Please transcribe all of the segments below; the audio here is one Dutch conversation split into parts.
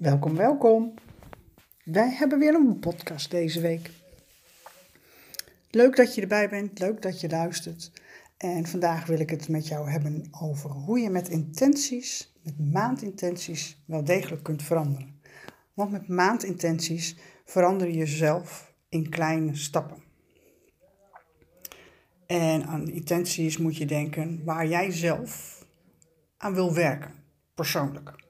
Welkom, welkom. Wij hebben weer een podcast deze week. Leuk dat je erbij bent, leuk dat je luistert. En vandaag wil ik het met jou hebben over hoe je met intenties, met maandintenties, wel degelijk kunt veranderen. Want met maandintenties verander je jezelf in kleine stappen. En aan intenties moet je denken waar jij zelf aan wil werken, persoonlijk.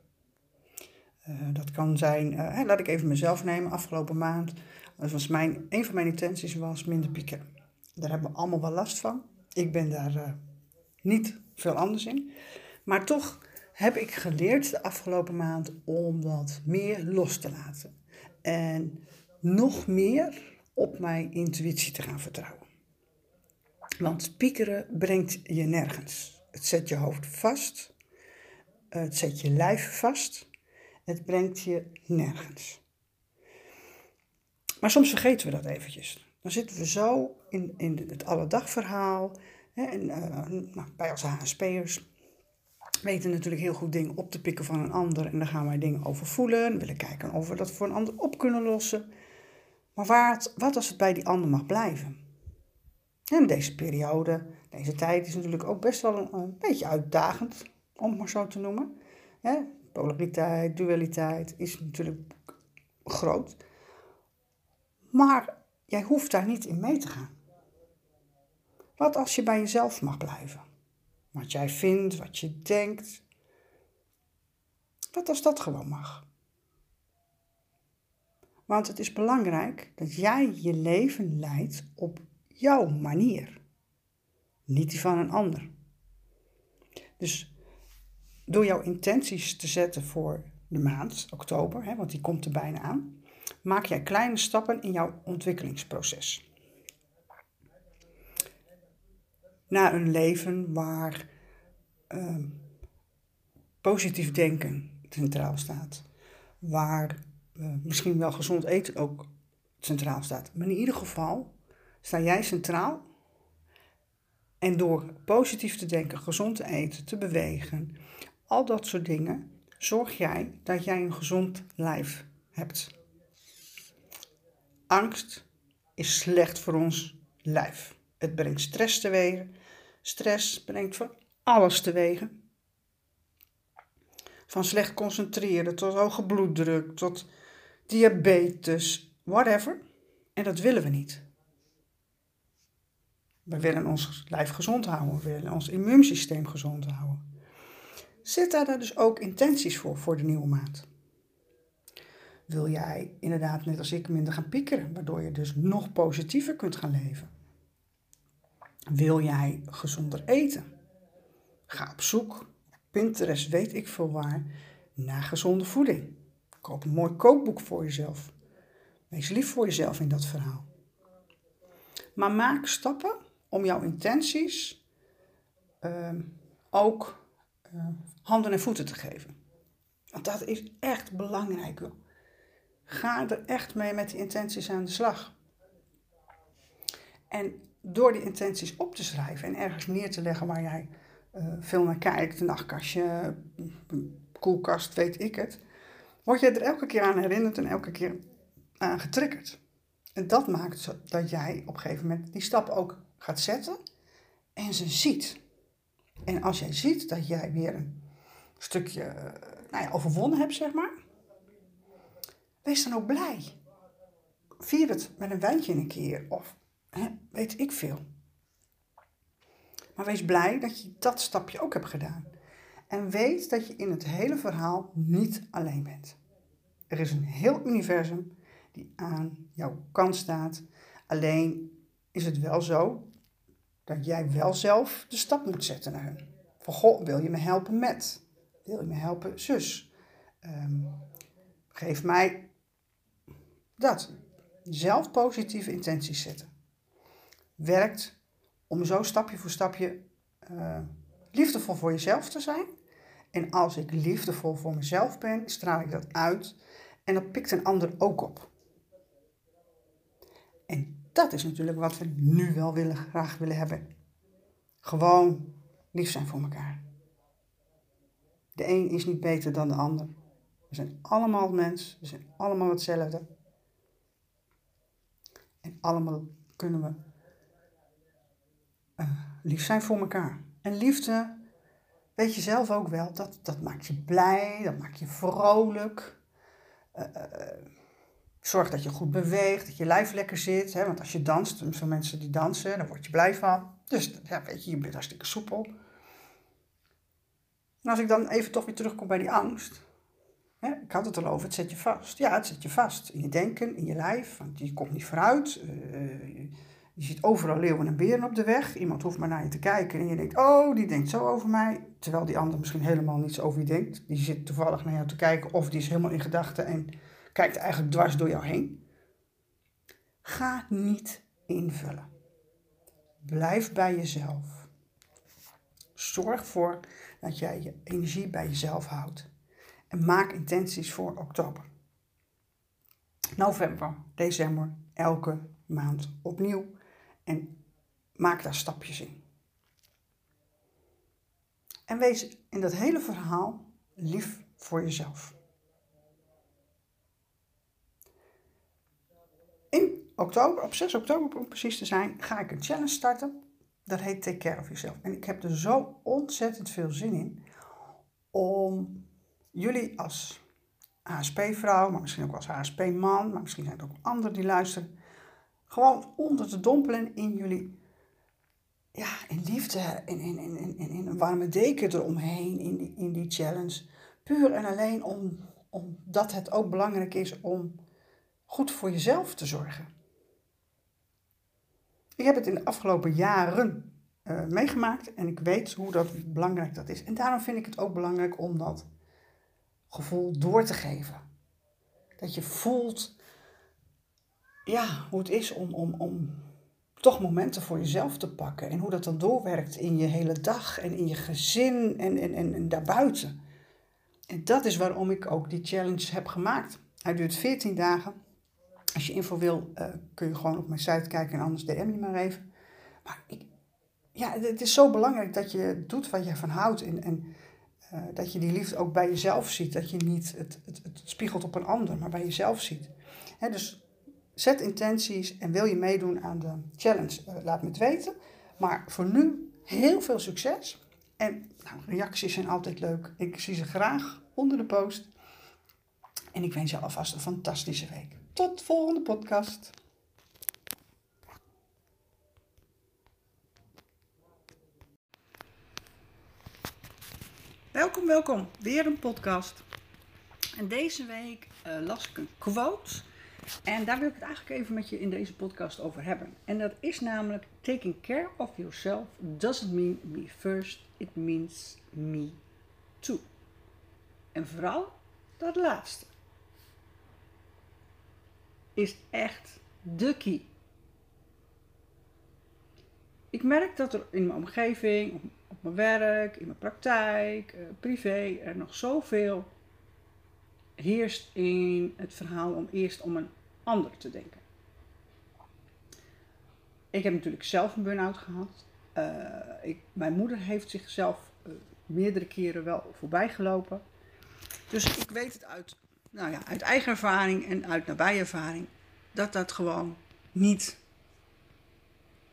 Uh, dat kan zijn, uh, laat ik even mezelf nemen, afgelopen maand. Was mijn, een van mijn intenties was minder pieken. Daar hebben we allemaal wel last van. Ik ben daar uh, niet veel anders in. Maar toch heb ik geleerd de afgelopen maand om dat meer los te laten. En nog meer op mijn intuïtie te gaan vertrouwen. Want piekeren brengt je nergens. Het zet je hoofd vast. Het zet je lijf vast. Het brengt je nergens. Maar soms vergeten we dat eventjes. Dan zitten we zo in, in het alledagverhaal. Hè, en, uh, nou, wij als HSP'ers weten natuurlijk heel goed dingen op te pikken van een ander. En daar gaan wij dingen over voelen. willen kijken of we dat voor een ander op kunnen lossen. Maar wat, wat als het bij die ander mag blijven? En deze periode, deze tijd is natuurlijk ook best wel een, een beetje uitdagend, om het maar zo te noemen. Polariteit, dualiteit is natuurlijk groot. Maar jij hoeft daar niet in mee te gaan. Wat als je bij jezelf mag blijven? Wat jij vindt, wat je denkt. Wat als dat gewoon mag? Want het is belangrijk dat jij je leven leidt op jouw manier, niet die van een ander. Dus door jouw intenties te zetten voor de maand, oktober, hè, want die komt er bijna aan, maak jij kleine stappen in jouw ontwikkelingsproces. Naar een leven waar uh, positief denken centraal staat, waar uh, misschien wel gezond eten ook centraal staat, maar in ieder geval sta jij centraal. En door positief te denken, gezond te eten, te bewegen, al dat soort dingen, zorg jij dat jij een gezond lijf hebt. Angst is slecht voor ons lijf. Het brengt stress teweeg. Stress brengt van alles teweeg. Van slecht concentreren tot hoge bloeddruk, tot diabetes, whatever. En dat willen we niet. We willen ons lijf gezond houden, we willen ons immuunsysteem gezond houden. Zet daar dus ook intenties voor, voor de nieuwe maand. Wil jij inderdaad, net als ik, minder gaan piekeren, waardoor je dus nog positiever kunt gaan leven? Wil jij gezonder eten? Ga op zoek, Pinterest, weet ik veel waar, naar gezonde voeding. Koop een mooi kookboek voor jezelf. Wees lief voor jezelf in dat verhaal. Maar maak stappen om jouw intenties uh, ook handen en voeten te geven. Want dat is echt belangrijk. Ga er echt mee met die intenties aan de slag. En door die intenties op te schrijven en ergens neer te leggen waar jij uh, veel naar kijkt, een nachtkastje, koelkast, weet ik het, word je er elke keer aan herinnerd en elke keer aan getriggerd. En dat maakt dat jij op een gegeven moment die stap ook gaat zetten en ze ziet. En als jij ziet dat jij weer een stukje eh, nou ja, overwonnen hebt, zeg maar, wees dan ook blij. Vier het met een wijntje een keer of hè, weet ik veel. Maar wees blij dat je dat stapje ook hebt gedaan. En weet dat je in het hele verhaal niet alleen bent. Er is een heel universum die aan jouw kant staat. Alleen is het wel zo dat jij wel zelf de stap moet zetten naar hun. Van wil je me helpen met? Wil je me helpen, zus? Um, geef mij dat. Zelf positieve intenties zetten. Werkt om zo stapje voor stapje uh, liefdevol voor jezelf te zijn. En als ik liefdevol voor mezelf ben, straal ik dat uit. En dat pikt een ander ook op. En dat is natuurlijk wat we nu wel willen, graag willen hebben. Gewoon lief zijn voor elkaar. De een is niet beter dan de ander. We zijn allemaal mens, we zijn allemaal hetzelfde. En allemaal kunnen we uh, lief zijn voor elkaar. En liefde, weet je zelf ook wel, dat, dat maakt je blij, dat maakt je vrolijk. Uh, zorg dat je goed beweegt, dat je lijf lekker zit. Hè? Want als je danst, veel mensen die dansen, daar word je blij van. Dus ja, weet je, je bent hartstikke soepel. En als ik dan even toch weer terugkom bij die angst. Hè? Ik had het al over, het zet je vast. Ja, het zet je vast. In je denken, in je lijf. Want je komt niet vooruit. Uh, je ziet overal leeuwen en beren op de weg. Iemand hoeft maar naar je te kijken en je denkt, oh, die denkt zo over mij. Terwijl die ander misschien helemaal niets over je denkt. Die zit toevallig naar jou te kijken of die is helemaal in gedachten en kijkt eigenlijk dwars door jou heen. Ga niet invullen. Blijf bij jezelf. Zorg ervoor dat jij je energie bij jezelf houdt. En maak intenties voor oktober. November, december, elke maand opnieuw. En maak daar stapjes in. En wees in dat hele verhaal lief voor jezelf. In oktober, op 6 oktober om precies te zijn, ga ik een challenge starten. Dat heet Take Care of Yourself. En ik heb er zo ontzettend veel zin in om jullie als HSP-vrouw, maar misschien ook als HSP-man, maar misschien zijn er ook anderen die luisteren, gewoon onder te dompelen in jullie, ja, in liefde, in, in, in, in, een warme deken eromheen, in die, in die challenge. Puur en alleen om, omdat het ook belangrijk is om goed voor jezelf te zorgen. Ik heb het in de afgelopen jaren uh, meegemaakt en ik weet hoe dat belangrijk dat is. En daarom vind ik het ook belangrijk om dat gevoel door te geven. Dat je voelt ja, hoe het is om, om, om toch momenten voor jezelf te pakken. En hoe dat dan doorwerkt in je hele dag en in je gezin en, en, en, en daarbuiten. En dat is waarom ik ook die challenge heb gemaakt. Hij duurt 14 dagen. Als je info wil, uh, kun je gewoon op mijn site kijken en anders DM je maar even. Maar ik, ja, het is zo belangrijk dat je doet wat je van houdt. En, en uh, dat je die liefde ook bij jezelf ziet. Dat je niet het, het, het spiegelt op een ander, maar bij jezelf ziet. Dus Zet intenties en wil je meedoen aan de challenge, uh, laat me het weten. Maar voor nu heel veel succes. En nou, reacties zijn altijd leuk. Ik zie ze graag onder de post. En ik wens je alvast een fantastische week. Tot de volgende podcast. Welkom, welkom. Weer een podcast. En deze week uh, las ik een quote en daar wil ik het eigenlijk even met je in deze podcast over hebben. En dat is namelijk: Taking care of yourself doesn't mean me first, it means me too. En vooral dat laatste is echt de key. Ik merk dat er in mijn omgeving, op, mijn werk, in mijn praktijk, eh, privé, er nog zoveel heerst in het verhaal om eerst om een ander te denken. Ik heb natuurlijk zelf een burn-out gehad. Uh, ik, mijn moeder heeft zichzelf uh, meerdere keren wel voorbij gelopen. Dus ik weet het uit, nou ja, uit eigen ervaring en uit nabijervaring dat dat gewoon niet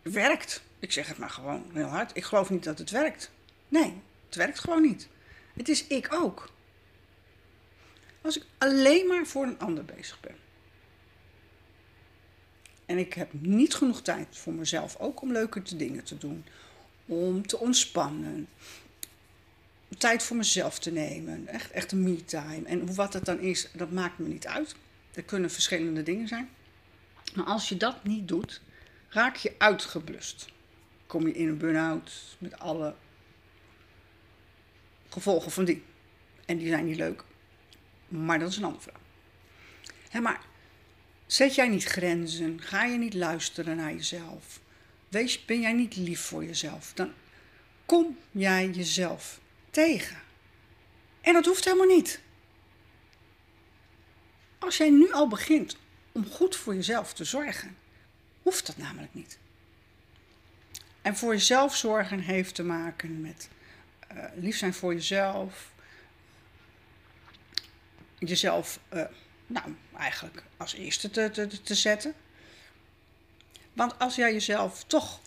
werkt. Ik zeg het maar gewoon heel hard. Ik geloof niet dat het werkt. Nee, het werkt gewoon niet. Het is ik ook. Als ik alleen maar voor een ander bezig ben. En ik heb niet genoeg tijd voor mezelf, ook om leuke dingen te doen. Om te ontspannen. Tijd voor mezelf te nemen. Echt, echt een me-time. En wat het dan is, dat maakt me niet uit. Er kunnen verschillende dingen zijn. Maar als je dat niet doet, raak je uitgeblust. Kom je in een burn-out met alle gevolgen van die. En die zijn niet leuk. Maar dat is een andere vraag. Ja, maar Zet jij niet grenzen? Ga je niet luisteren naar jezelf? Wees, ben jij niet lief voor jezelf? Dan kom jij jezelf tegen. En dat hoeft helemaal niet. Als jij nu al begint om goed voor jezelf te zorgen, hoeft dat namelijk niet. En voor jezelf zorgen heeft te maken met uh, lief zijn voor jezelf, jezelf, uh, nou, eigenlijk als eerste te, te, te zetten. Want als jij jezelf toch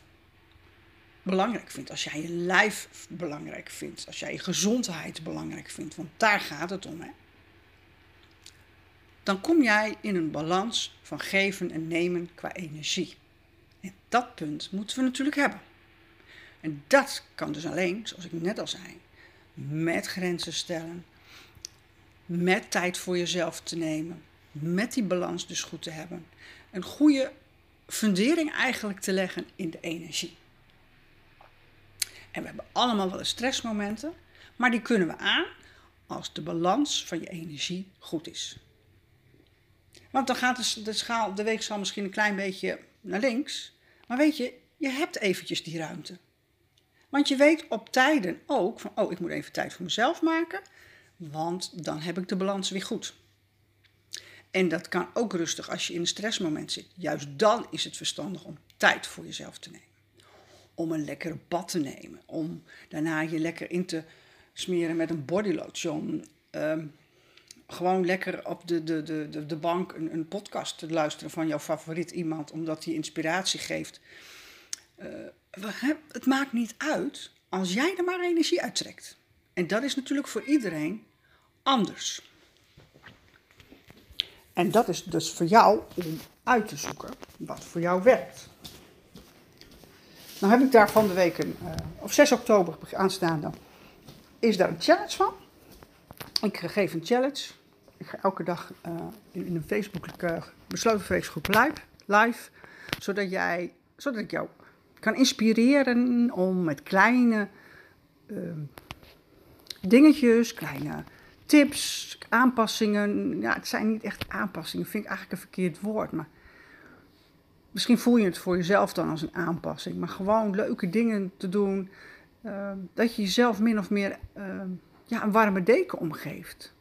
belangrijk vindt, als jij je lijf belangrijk vindt, als jij je gezondheid belangrijk vindt, want daar gaat het om, hè, dan kom jij in een balans van geven en nemen qua energie. En dat punt moeten we natuurlijk hebben. En dat kan dus alleen, zoals ik net al zei, met grenzen stellen, met tijd voor jezelf te nemen, met die balans dus goed te hebben. Een goede fundering eigenlijk te leggen in de energie. En we hebben allemaal wel eens stressmomenten, maar die kunnen we aan als de balans van je energie goed is. Want dan gaat de, schaal, de weegschaal misschien een klein beetje naar links. Maar weet je, je hebt eventjes die ruimte. Want je weet op tijden ook van, oh, ik moet even tijd voor mezelf maken. Want dan heb ik de balans weer goed. En dat kan ook rustig als je in een stressmoment zit. Juist dan is het verstandig om tijd voor jezelf te nemen. Om een lekkere bad te nemen. Om daarna je lekker in te smeren met een bodylotion. Um, gewoon lekker op de, de, de, de, bank een, een podcast te luisteren van jouw favoriet iemand, omdat die inspiratie geeft. Uh, het maakt niet uit als jij er maar energie uittrekt. En dat is natuurlijk voor iedereen anders. En dat is dus voor jou om uit te zoeken wat voor jou werkt. Nou heb ik daar van de week, een, uh, op 6 oktober aanstaande, is daar een challenge van. Ik geef een challenge. Ik ga elke dag uh, in, een Facebook, uh, besloten Facebookgroep live, live, zodat, jij, zodat ik jou kan inspireren om met kleine dingetjes, kleine tips, aanpassingen. Ja, het zijn niet echt aanpassingen, vind ik eigenlijk een verkeerd woord. Maar misschien voel je het voor jezelf dan als een aanpassing. Maar gewoon leuke dingen te doen. Uh, dat je jezelf min of meer uh, ja, een warme deken omgeeft.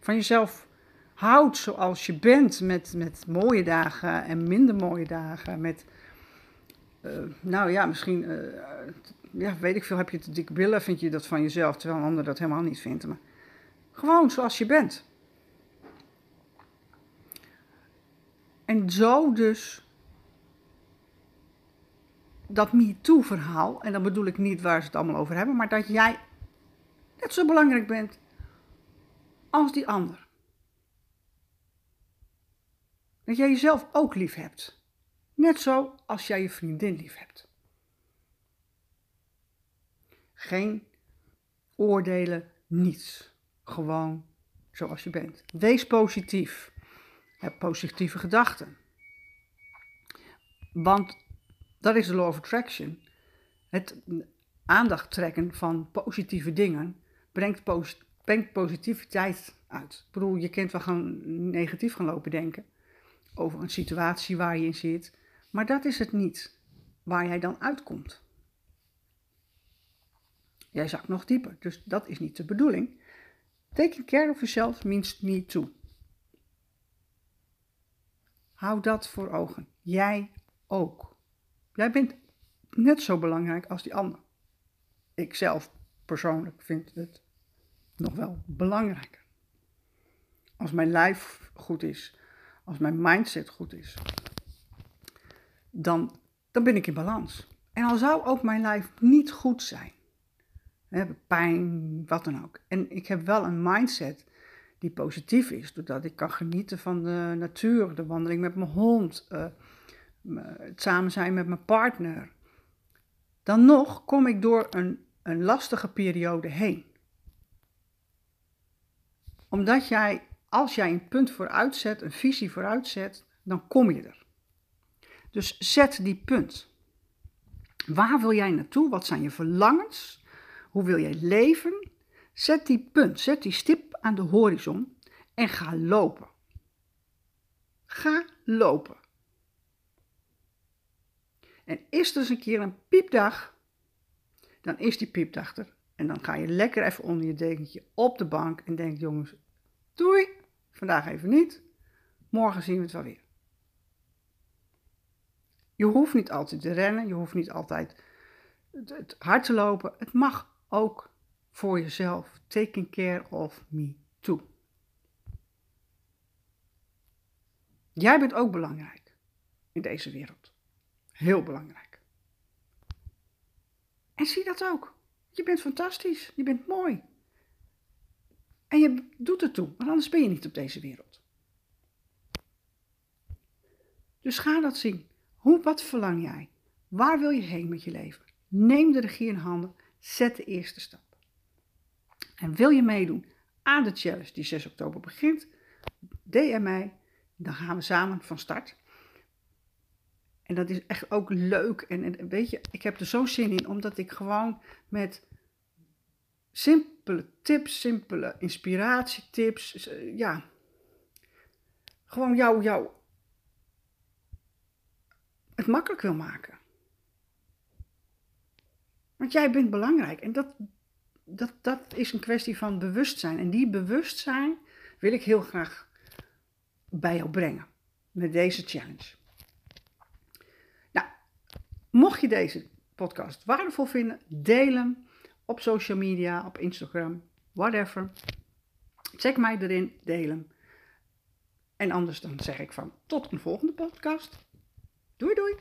Van jezelf houdt zoals je bent. Met, met mooie dagen en minder mooie dagen. Met, uh, nou ja, misschien, ja, weet ik veel, heb je te dikke billen, vind je dat van jezelf. Terwijl een ander dat helemaal niet vindt. Maar gewoon zoals je bent. En zo dus dat MeToo-verhaal, en dan bedoel ik niet waar ze het allemaal over hebben, maar dat jij net zo belangrijk bent als die ander. Dat jij jezelf ook lief hebt. Net zo als jij je vriendin lief hebt. Geen oordelen, niets. Gewoon zoals je bent. Wees positief. Heb positieve gedachten. Want dat is de law of attraction. Het aandacht trekken van positieve dingen brengt, brengt positiviteit uit. Ik bedoel, je kunt wel gaan negatief gaan lopen denken over een situatie waar je in zit, maar dat is het niet waar jij dan uitkomt. Jij zakt nog dieper, dus dat is niet de bedoeling. Taking care of yourself means me too. Hou dat voor ogen. Jij ook. Jij bent net zo belangrijk als die ander. Ik zelf persoonlijk vind het nog wel belangrijker. Als mijn lijf goed is, als mijn mindset goed is, dan, dan ben ik in balans. En al zou ook mijn lijf niet goed zijn, pijn, wat dan ook. En ik heb wel een mindset die positief is, doordat ik kan genieten van de natuur, de wandeling met mijn hond, uh, het samen zijn met mijn partner. Dan nog kom ik door een, een lastige periode heen. Omdat jij, als jij een punt vooruit zet, een visie vooruit zet, dan kom je er. Dus zet die punt. Waar wil jij naartoe? Wat zijn je verlangens? Hoe wil jij leven? Zet die punt, zet die stip aan de horizon en ga lopen. Ga lopen. En is er eens een keer een piepdag, dan is die piepdag er. En dan ga je lekker even onder je dekentje op de bank en denk jongens, doei, vandaag even niet, morgen zien we het wel weer. Je hoeft niet altijd te rennen, je hoeft niet altijd het hard te lopen. Het mag ook voor jezelf. Taking care of me too. Jij bent ook belangrijk in deze wereld. Heel belangrijk. En zie dat ook. Je bent fantastisch. Je bent mooi. En je doet het toe, want anders ben je niet op deze wereld. Dus ga dat zien. Hoe, wat verlang jij? Waar wil je heen met je leven? Neem de regie in handen. Zet de eerste stap. En wil je meedoen aan de challenge die 6 oktober begint? DM mij. Dan gaan we samen van start. En dat is echt ook leuk. En, weet je, ik heb er zo zin in, omdat ik gewoon met simpele tips, simpele inspiratietips, eh, ja, gewoon jou, jou het makkelijk wil maken. Want jij bent belangrijk en dat, dat, dat is een kwestie van bewustzijn. En die bewustzijn wil ik heel graag bij jou brengen met deze challenge. Mocht je deze podcast waardevol vinden, deel hem op social media, op Instagram, whatever. Check mij erin, deel hem. En anders dan zeg ik van tot een volgende podcast. Doei doei!